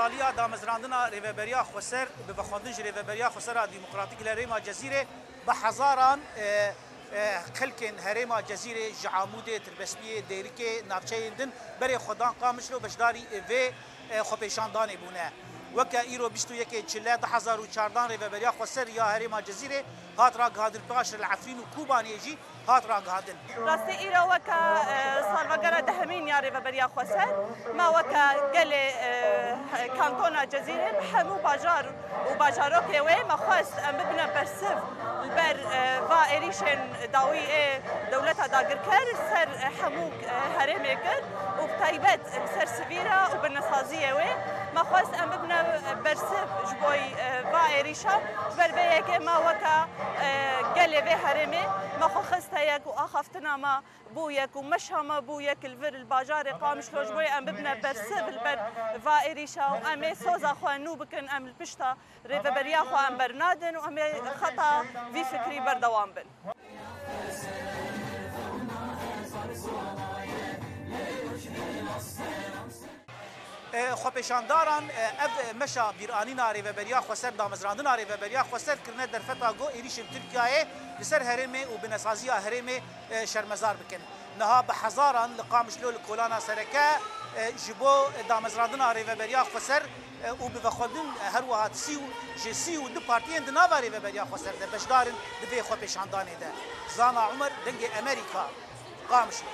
سالیا دامزراندنا ریوبریا خسر به بخواندنج ریوبریا خسر دموکراتیک لریما جزیره به هزاران خلکن هریما جزیره جعامود تربسمی دیرکه نافچه اندن بری خدان قامش رو بجداری و خوپیشاندانه بونه وکه ایرو بیستو یکی چله ده هزار و چاردان ریوبریا خسر یا هریما جزیره هات را گهادن پاش العفرین و کوبانی جی هات را گهادن راستی ایرو وکه وگر ده همین یاری و بریا خواست ما وکا گل کانتونا جزیره همو بازار و باجارو که وی ما خواست ام ببنا برسف بر آه، آه، آه، و اریشن داوی دولتا داگر کر سر همو هرمه کر و تایبت سر سویرا و بنسازیه وی ما خواست ام ببنا برسف جبوی و اریشا بر بیه که ما وکا اللي بها هرمي ما خخستيك واخفتنا ما بويك ومشها ما بويك الفر الباجار قامش لوجبوي ام ببنا برسب البر فائريشا وامي سوزا خو نوبكن ام البشتا ريفبريا خو ام برنادن وامي خطا في فكري بردوام بن خوپیشانداران اف مشا بیرانی ناری و بریا خوسر دامزراندن ناری و بریا خوسر کرنه در فتا گو ایریشم ترکیه لسر هرم و بنسازی هرم شرمزار بکن نها به هزاران لقامشلو لکولانا سرکه جبو دامزراندن ناری و بریا خوسر او به خودن هر وهات سی و جسی و دو پارتی اند ناواری و بریا خوسر ده بشدارن دوی خوپیشاندانه ده زانا عمر دنگ امریکا قامشلو